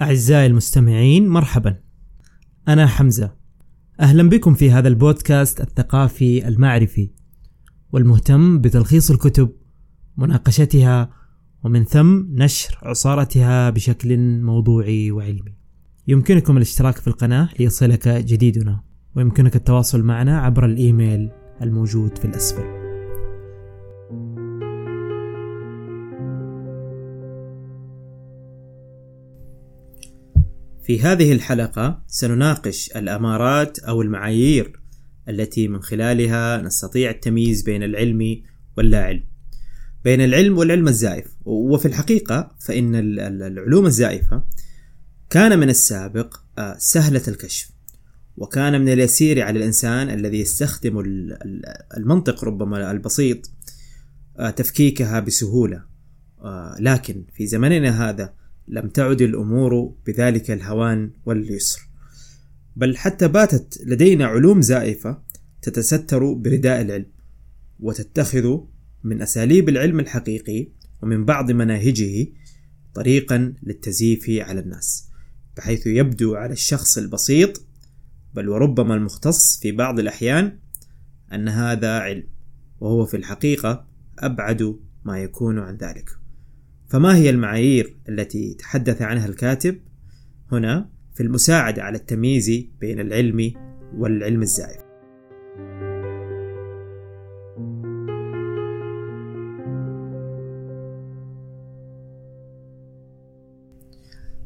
أعزائي المستمعين مرحبا. أنا حمزة. أهلا بكم في هذا البودكاست الثقافي المعرفي والمهتم بتلخيص الكتب مناقشتها ومن ثم نشر عصارتها بشكل موضوعي وعلمي. يمكنكم الاشتراك في القناة ليصلك جديدنا ويمكنك التواصل معنا عبر الإيميل الموجود في الأسفل. في هذه الحلقة سنناقش الأمارات أو المعايير التي من خلالها نستطيع التمييز بين العلم واللا علم. بين العلم والعلم الزائف، وفي الحقيقة فإن العلوم الزائفة كان من السابق آه، سهلة الكشف، وكان من اليسير على الإنسان الذي يستخدم المنطق ربما البسيط آه، تفكيكها بسهولة، آه، لكن في زمننا هذا لم تعد الأمور بذلك الهوان واليسر. بل حتى باتت لدينا علوم زائفة تتستر برداء العلم وتتخذ من أساليب العلم الحقيقي ومن بعض مناهجه طريقا للتزييف على الناس بحيث يبدو على الشخص البسيط بل وربما المختص في بعض الأحيان أن هذا علم وهو في الحقيقة أبعد ما يكون عن ذلك. فما هي المعايير التي تحدث عنها الكاتب هنا في المساعدة على التمييز بين العلم والعلم الزائف؟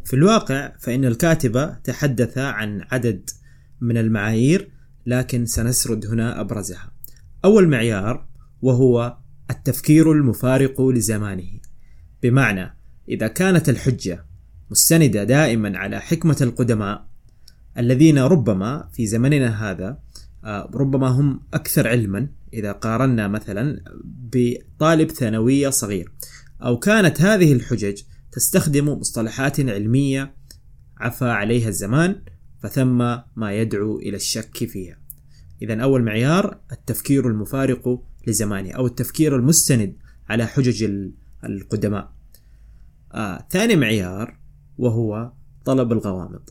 في الواقع فإن الكاتب تحدث عن عدد من المعايير لكن سنسرد هنا أبرزها. أول معيار وهو التفكير المفارق لزمانه. بمعنى إذا كانت الحجة مستندة دائما على حكمة القدماء الذين ربما في زمننا هذا آه، ربما هم أكثر علما إذا قارنا مثلا بطالب ثانوية صغير أو كانت هذه الحجج تستخدم مصطلحات علمية عفى عليها الزمان فثم ما يدعو إلى الشك فيها. إذا أول معيار التفكير المفارق لزمانه أو التفكير المستند على حجج القدماء آه ثاني معيار وهو طلب الغوامض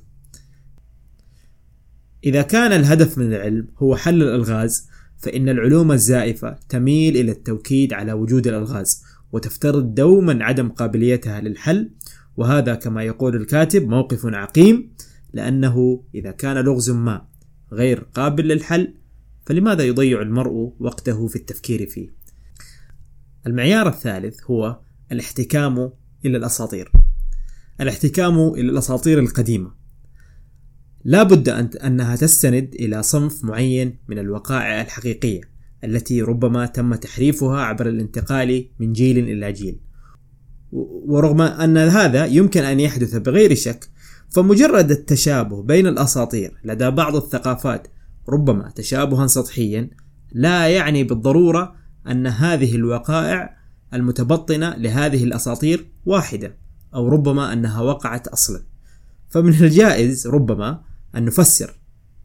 إذا كان الهدف من العلم هو حل الألغاز فإن العلوم الزائفة تميل إلى التوكيد على وجود الألغاز وتفترض دوما عدم قابليتها للحل وهذا كما يقول الكاتب موقف عقيم لأنه إذا كان لغز ما غير قابل للحل فلماذا يضيع المرء وقته في التفكير فيه؟ المعيار الثالث هو الاحتكام إلى الأساطير. الاحتكام إلى الأساطير القديمة. لا بد أن أنها تستند إلى صنف معين من الوقائع الحقيقية التي ربما تم تحريفها عبر الانتقال من جيل إلى جيل. ورغم أن هذا يمكن أن يحدث بغير شك فمجرد التشابه بين الأساطير لدى بعض الثقافات ربما تشابها سطحيا لا يعني بالضرورة أن هذه الوقائع المتبطنة لهذه الأساطير واحدة أو ربما أنها وقعت أصلا. فمن الجائز ربما أن نفسر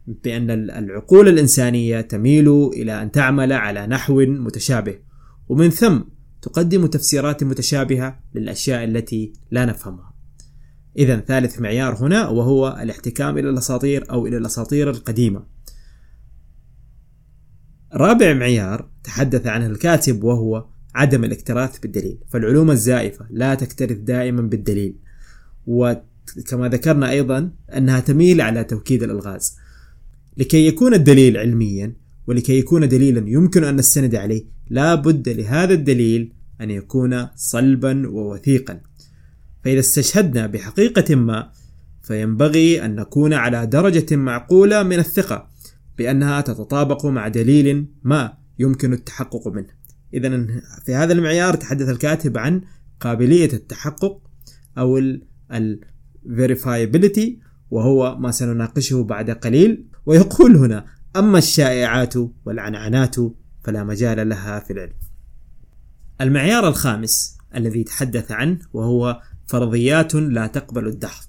بأن العقول الإنسانية تميل إلى أن تعمل على نحو متشابه ومن ثم تقدم تفسيرات متشابهة للأشياء التي لا نفهمها. إذا ثالث معيار هنا وهو الاحتكام إلى الأساطير أو إلى الأساطير القديمة. رابع معيار تحدث عنه الكاتب وهو عدم الاكتراث بالدليل فالعلوم الزائفة لا تكترث دائما بالدليل وكما ذكرنا أيضا أنها تميل على توكيد الألغاز. لكي يكون الدليل علميا ولكي يكون دليلا يمكن أن نستند عليه لا بد لهذا الدليل أن يكون صلبا ووثيقا. فإذا استشهدنا بحقيقة ما فينبغي أن نكون على درجة معقولة من الثقة. بأنها تتطابق مع دليل ما يمكن التحقق منه. إذا في هذا المعيار تحدث الكاتب عن قابلية التحقق أو ال verifiability وهو ما سنناقشه بعد قليل. ويقول هنا أما الشائعات والعنعنات فلا مجال لها في العلم. المعيار الخامس الذي تحدث عنه وهو فرضيات لا تقبل الدحض.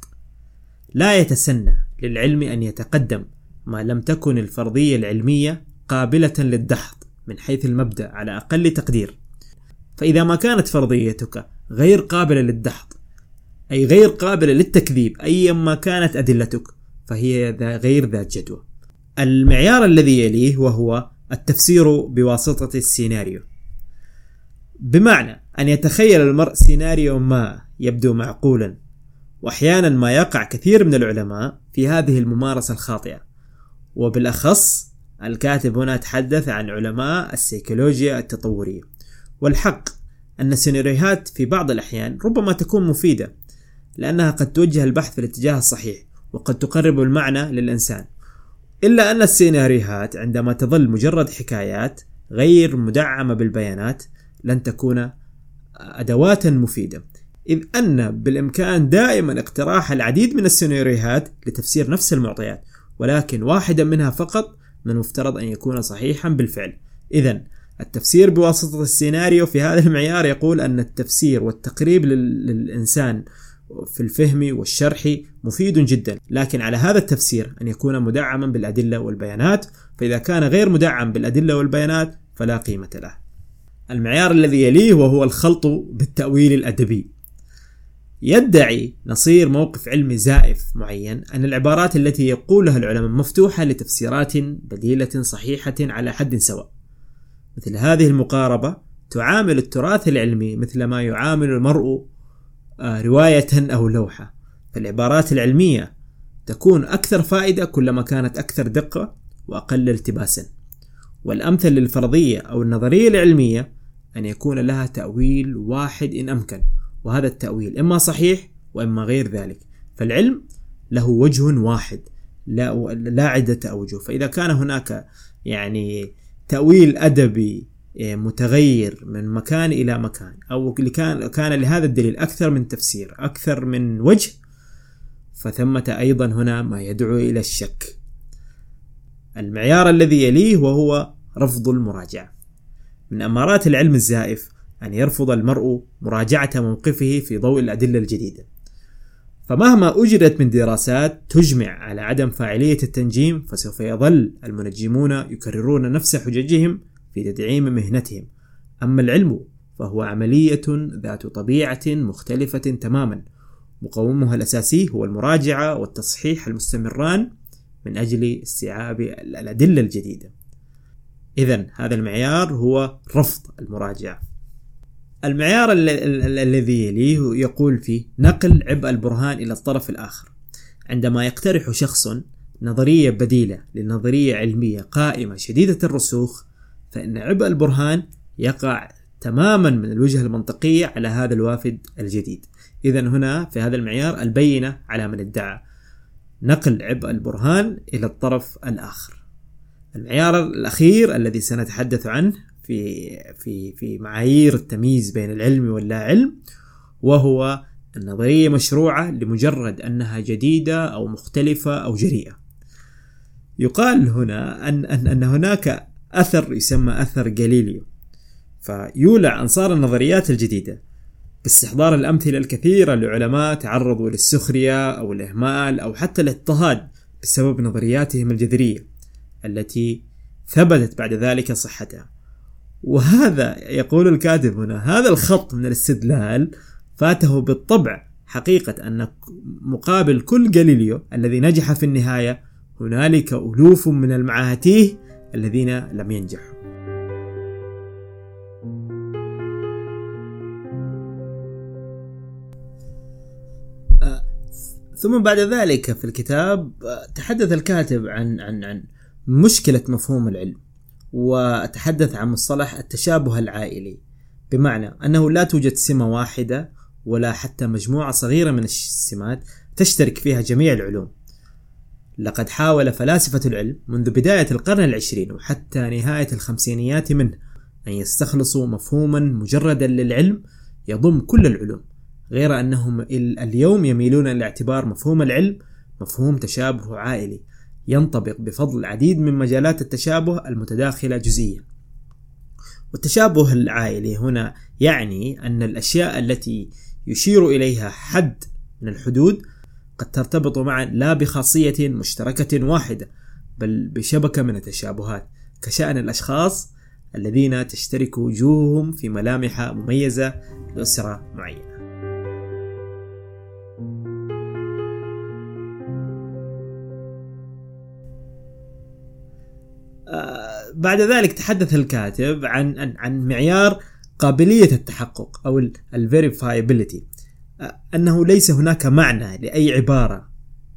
لا يتسنى للعلم أن يتقدم ما لم تكن الفرضية العلمية قابلة للدحض من حيث المبدأ على أقل تقدير. فإذا ما كانت فرضيتك غير قابلة للدحض أي غير قابلة للتكذيب أيا ما كانت أدلتك فهي غير ذات جدوى. المعيار الذي يليه وهو التفسير بواسطة السيناريو. بمعنى أن يتخيل المرء سيناريو ما يبدو معقولا وأحيانا ما يقع كثير من العلماء في هذه الممارسة الخاطئة. وبالأخص الكاتب هنا تحدث عن علماء السيكولوجيا التطورية. والحق أن السيناريوهات في بعض الأحيان ربما تكون مفيدة لأنها قد توجه البحث في الاتجاه الصحيح وقد تقرب المعنى للإنسان. إلا أن السيناريوهات عندما تظل مجرد حكايات غير مدعمة بالبيانات لن تكون أدوات مفيدة. إذ أن بالإمكان دائما اقتراح العديد من السيناريوهات لتفسير نفس المعطيات ولكن واحدا منها فقط من المفترض أن يكون صحيحا بالفعل. إذا التفسير بواسطة السيناريو في هذا المعيار يقول أن التفسير والتقريب للإنسان في الفهم والشرح مفيد جدا لكن على هذا التفسير أن يكون مدعما بالأدلة والبيانات فإذا كان غير مدعم بالأدلة والبيانات فلا قيمة له. المعيار الذي يليه وهو الخلط بالتأويل الأدبي. يدعي نصير موقف علمي زائف معين أن العبارات التي يقولها العلماء مفتوحة لتفسيرات بديلة صحيحة على حد سواء. مثل هذه المقاربة تعامل التراث العلمي مثل ما يعامل المرء آه، رواية أو لوحة. فالعبارات العلمية تكون أكثر فائدة كلما كانت أكثر دقة وأقل التباسا. والأمثل للفرضية أو النظرية العلمية أن يكون لها تأويل واحد إن أمكن. وهذا التأويل إما صحيح وإما غير ذلك. فالعلم له وجه واحد لا لا عدة أوجه. فإذا كان هناك يعني تأويل أدبي إيه، متغير من مكان إلى مكان أو كان كان لهذا الدليل أكثر من تفسير أكثر من وجه فثمة أيضا هنا ما يدعو إلى الشك. المعيار الذي يليه وهو رفض المراجعة. من أمارات العلم الزائف أن يرفض المرء مراجعة موقفه في ضوء الأدلة الجديدة. فمهما أجرت من دراسات تجمع على عدم فاعلية التنجيم فسوف يظل المنجمون يكررون نفس حججهم في تدعيم مهنتهم. أما العلم فهو عملية ذات طبيعة مختلفة تماما. مقومها الأساسي هو المراجعة والتصحيح المستمران من أجل استيعاب الأدلة الجديدة. إذا هذا المعيار هو رفض المراجعة. المعيار الذي يليه يقول فيه نقل عبء البرهان إلى الطرف الآخر. عندما يقترح شخص نظرية بديلة لنظرية علمية قائمة شديدة الرسوخ فإن عبء البرهان يقع تماما من الوجهة المنطقية على هذا الوافد الجديد. إذا هنا في هذا المعيار البينة على من ادعى نقل عبء البرهان إلى الطرف الآخر. المعيار الأخير الذي سنتحدث عنه في في في معايير التمييز بين العلم واللا علم وهو النظرية مشروعة لمجرد أنها جديدة أو مختلفة أو جريئة. يقال هنا أن أن أن هناك أثر يسمى أثر جاليليو فيولع أنصار النظريات الجديدة باستحضار الأمثلة الكثيرة لعلماء تعرضوا للسخرية أو الإهمال أو حتى الاضطهاد بسبب نظرياتهم الجذرية التي ثبتت بعد ذلك صحتها وهذا يقول الكاتب هنا هذا الخط من الاستدلال فاته بالطبع حقيقة أن مقابل كل جاليليو الذي نجح في النهاية هنالك ألوف من المعاهتيه الذين لم ينجحوا. آه، ثم بعد ذلك في الكتاب آه، تحدث الكاتب عن عن عن مشكلة مفهوم العلم. وتحدث عن مصطلح التشابه العائلي بمعنى أنه لا توجد سمة واحدة ولا حتى مجموعة صغيرة من السمات تشترك فيها جميع العلوم. لقد حاول فلاسفة العلم منذ بداية القرن العشرين وحتى نهاية الخمسينيات منه أن يستخلصوا مفهوما مجردا للعلم يضم كل العلوم غير أنهم اليوم يميلون إلى اعتبار مفهوم العلم مفهوم تشابه عائلي. ينطبق بفضل العديد من مجالات التشابه المتداخلة جزئيا. والتشابه العائلي هنا يعني أن الأشياء التي يشير إليها حد من الحدود قد ترتبط معا لا بخاصية مشتركة واحدة بل بشبكة من التشابهات كشأن الأشخاص الذين تشترك وجوههم في ملامح مميزة لأسرة معينة. بعد ذلك تحدث الكاتب عن عن, عن معيار قابلية التحقق أو الفيريفايبيليتي آه، أنه ليس هناك معنى لأي عبارة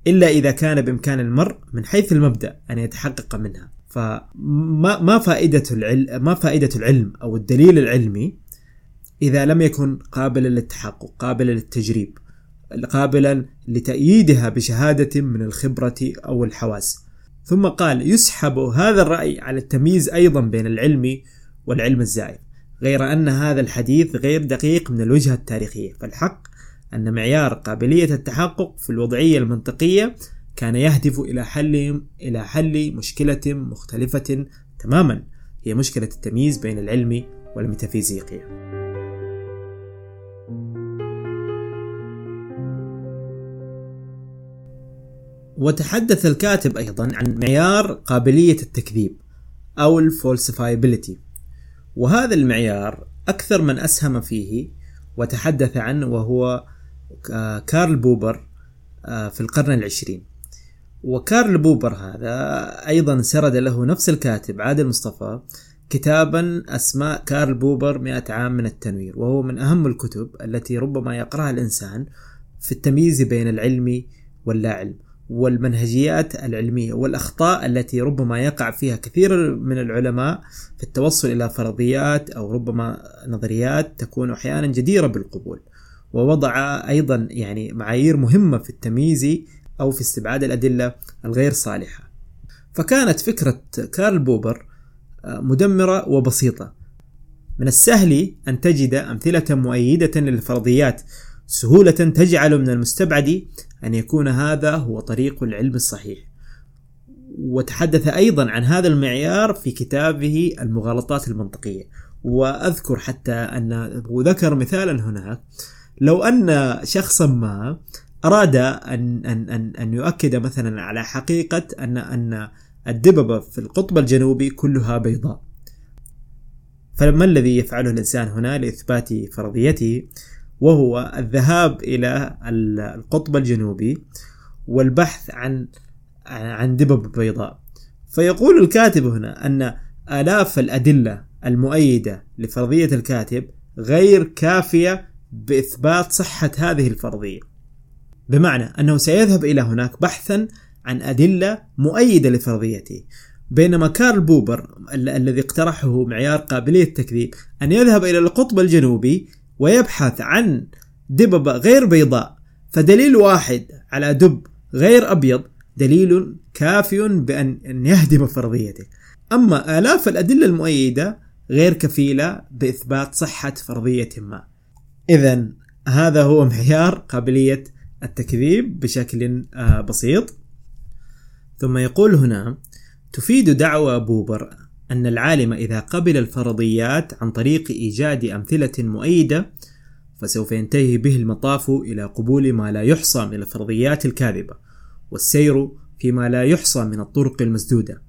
إلا إذا كان بإمكان المرء من حيث المبدأ أن يتحقق منها. فما ما فائدة العلم ما فائدة العلم أو الدليل العلمي إذا لم يكن قابلا للتحقق قابلا للتجريب قابلا لتأييدها بشهادة من الخبرة أو الحواس. ثم قال يسحب هذا الرأي على التمييز أيضا بين العلم والعلم الزائف غير أن هذا الحديث غير دقيق من الوجهة التاريخية فالحق أن معيار قابلية التحقق في الوضعية المنطقية كان يهدف إلى حل إلى حل مشكلة مختلفة تماما هي مشكلة التمييز بين العلم والميتافيزيقيا. وتحدث الكاتب أيضا عن معيار قابلية التكذيب أو ال falsifiability. وهذا المعيار أكثر من أسهم فيه وتحدث عنه وهو كارل بوبر آه، في القرن العشرين. وكارل بوبر هذا أيضا سرد له نفس الكاتب عادل مصطفى كتابا أسماه كارل بوبر مئة عام من التنوير وهو من أهم الكتب التي ربما يقرأها الإنسان في التمييز بين العلم واللا علم والمنهجيات العلمية والأخطاء التي ربما يقع فيها كثير من العلماء في التوصل إلى فرضيات أو ربما نظريات تكون أحيانا جديرة بالقبول. ووضع أيضا يعني معايير مهمة في التمييز أو في استبعاد الأدلة الغير صالحة. فكانت فكرة كارل بوبر آه، مدمرة وبسيطة. من السهل أن تجد أمثلة مؤيدة للفرضيات سهولة تجعل من المستبعد أن يكون هذا هو طريق العلم الصحيح. وتحدث أيضا عن هذا المعيار في كتابه المغالطات المنطقية. وأذكر حتى أن وذكر مثالا هناك لو أن شخصا ما أراد أن أن أن أن يؤكد مثلا على حقيقة أن أن الدببة في القطب الجنوبي كلها بيضاء. فما الذي يفعله الإنسان هنا لإثبات فرضيته؟ وهو الذهاب إلى القطب الجنوبي والبحث عن عن دببة بيضاء. فيقول الكاتب هنا أن آلاف الأدلة المؤيدة لفرضية الكاتب غير كافية بإثبات صحة هذه الفرضية. بمعنى أنه سيذهب إلى هناك بحثا عن أدلة مؤيدة لفرضيته. بينما كارل بوبر الذي اقترحه معيار قابلية التكذيب أن يذهب إلى القطب الجنوبي ويبحث عن دببة غير بيضاء. فدليل واحد على دب غير أبيض دليل كاف بأن أن يهدم فرضيته. أما آلاف الأدلة المؤيدة غير كفيلة بإثبات صحة فرضية ما. إذا هذا هو معيار قابلية التكذيب بشكل آه، بسيط. ثم يقول هنا تفيد دعوى بوبر أن العالم إذا قبل الفرضيات عن طريق إيجاد أمثلة مؤيدة فسوف ينتهي به المطاف إلى قبول ما لا يحصى من الفرضيات الكاذبة والسير فيما لا يحصى من الطرق المسدودة.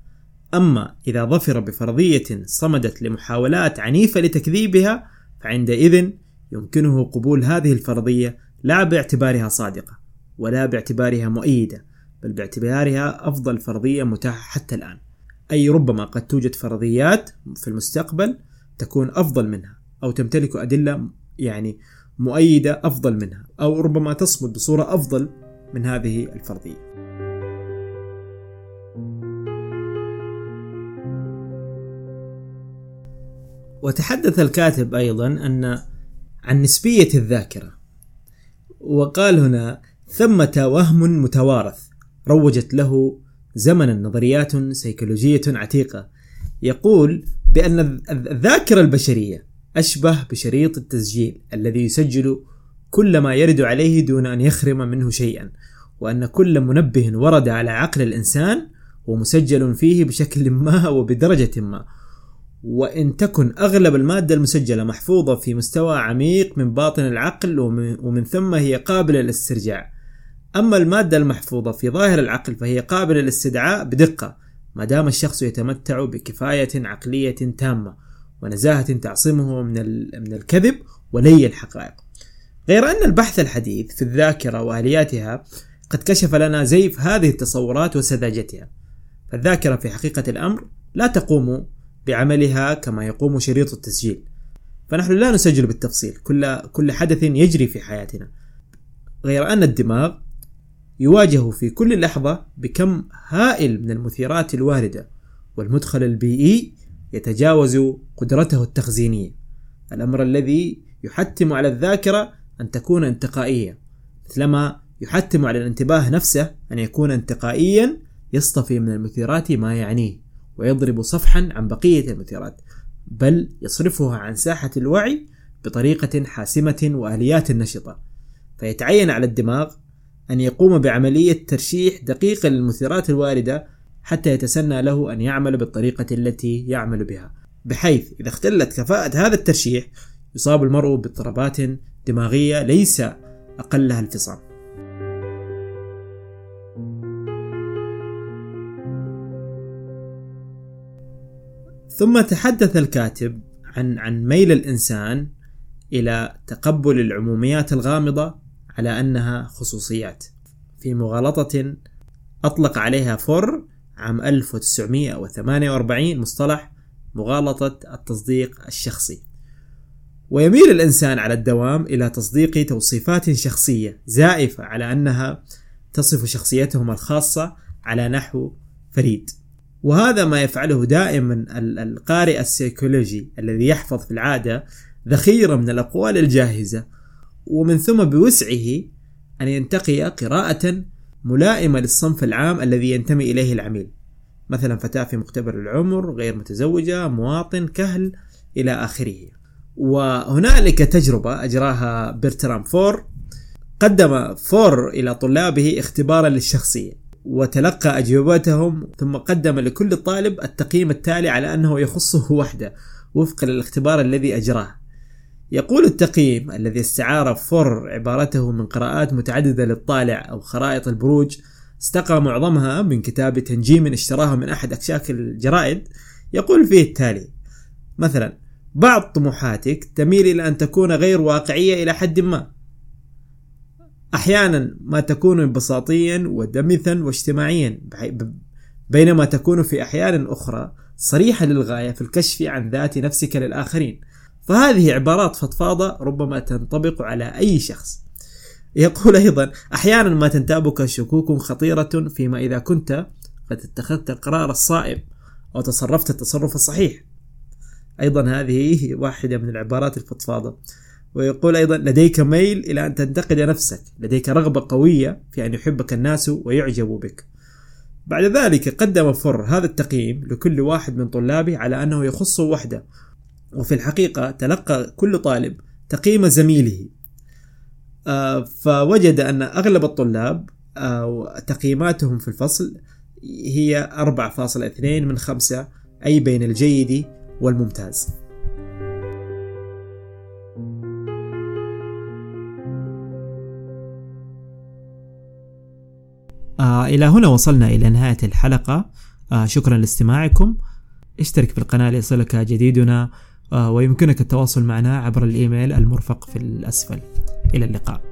أما إذا ظفر بفرضية صمدت لمحاولات عنيفة لتكذيبها فعندئذ يمكنه قبول هذه الفرضية لا باعتبارها صادقة ولا باعتبارها مؤيدة بل باعتبارها أفضل فرضية متاحة حتى الآن. أي ربما قد توجد فرضيات في المستقبل تكون أفضل منها أو تمتلك أدلة يعني مؤيدة أفضل منها أو ربما تصمد بصورة أفضل من هذه الفرضية. وتحدث الكاتب أيضا أن عن نسبية الذاكرة وقال هنا ثمة وهم متوارث روجت له زمنا نظريات سيكولوجية عتيقة. يقول بأن الذاكرة البشرية أشبه بشريط التسجيل الذي يسجل كل ما يرد عليه دون أن يخرم منه شيئا وأن كل منبه ورد على عقل الإنسان هو مسجل فيه بشكل ما وبدرجة ما. وإن تكن أغلب المادة المسجلة محفوظة في مستوى عميق من باطن العقل ومن ثم هي قابلة للاسترجاع. أما المادة المحفوظة في ظاهر العقل فهي قابلة للاستدعاء بدقة ما دام الشخص يتمتع بكفاية عقلية تامة ونزاهة تعصمه من من الكذب ولي الحقائق. غير أن البحث الحديث في الذاكرة وآلياتها قد كشف لنا زيف هذه التصورات وسذاجتها. فالذاكرة في حقيقة الأمر لا تقوم بعملها كما يقوم شريط التسجيل فنحن لا نسجل بالتفصيل كل كل حدث يجري في حياتنا غير أن الدماغ يواجه في كل لحظة بكم هائل من المثيرات الواردة والمدخل البيئي يتجاوز قدرته التخزينية. الأمر الذي يحتم على الذاكرة أن تكون انتقائية مثلما يحتم على الانتباه نفسه أن يكون انتقائيا يصطفي من المثيرات ما يعنيه ويضرب صفحا عن بقية المثيرات بل يصرفها عن ساحة الوعي بطريقة حاسمة وآليات نشطة. فيتعين على الدماغ أن يقوم بعملية ترشيح دقيقة للمثيرات الواردة حتى يتسنى له أن يعمل بالطريقة التي يعمل بها. بحيث إذا اختلت كفاءة هذا الترشيح يصاب المرء باضطرابات دماغية ليس أقلها الفصام. ثم تحدث الكاتب عن عن ميل الإنسان إلى تقبل العموميات الغامضة على أنها خصوصيات. في مغالطة أطلق عليها فور عام 1948 مصطلح مغالطة التصديق الشخصي. ويميل الإنسان على الدوام إلى تصديق توصيفات شخصية زائفة على أنها تصف شخصيتهم الخاصة على نحو فريد. وهذا ما يفعله دائما القارئ السيكولوجي الذي يحفظ في العادة ذخيرة من الأقوال الجاهزة ومن ثم بوسعه أن ينتقي قراءة ملائمة للصنف العام الذي ينتمي إليه العميل. مثلا فتاة في مختبر العمر غير متزوجة مواطن كهل إلى آخره. وهنالك تجربة أجراها برترام فور. قدم فور إلى طلابه اختبارا للشخصية وتلقى أجوبتهم ثم قدم لكل طالب التقييم التالي على أنه يخصه وحده وفقا للاختبار الذي أجراه. يقول التقييم الذي استعار فور عبارته من قراءات متعددة للطالع أو خرائط البروج استقى معظمها من كتاب تنجيم اشتراه من أحد أكشاك الجرائد. يقول فيه التالي مثلا بعض طموحاتك تميل إلى أن تكون غير واقعية إلى حد ما. أحيانا ما تكون بساطيا ودمثا واجتماعيا بينما تكون في أحيان أخرى صريحة للغاية في الكشف عن ذات نفسك للآخرين. فهذه عبارات فضفاضة ربما تنطبق على أي شخص. يقول أيضا أحيانا ما تنتابك شكوك خطيرة فيما إذا كنت قد اتخذت القرار الصائب أو تصرفت التصرف الصحيح. أيضا هذه واحدة من العبارات الفضفاضة. ويقول أيضا لديك ميل إلى أن تنتقد نفسك. لديك رغبة قوية في أن يحبك الناس ويعجبوا بك. بعد ذلك قدم فر هذا التقييم لكل واحد من طلابه على أنه يخصه وحده. وفي الحقيقة تلقى كل طالب تقييم زميله. آه، فوجد أن أغلب الطلاب آه، تقييماتهم في الفصل هي 4.2 من 5 أي بين الجيد والممتاز. آه إلى هنا وصلنا إلى نهاية الحلقة. شكرا لاستماعكم. اشترك في القناة ليصلك جديدنا. ويمكنك التواصل معنا عبر الإيميل المرفق في الأسفل. إلى اللقاء.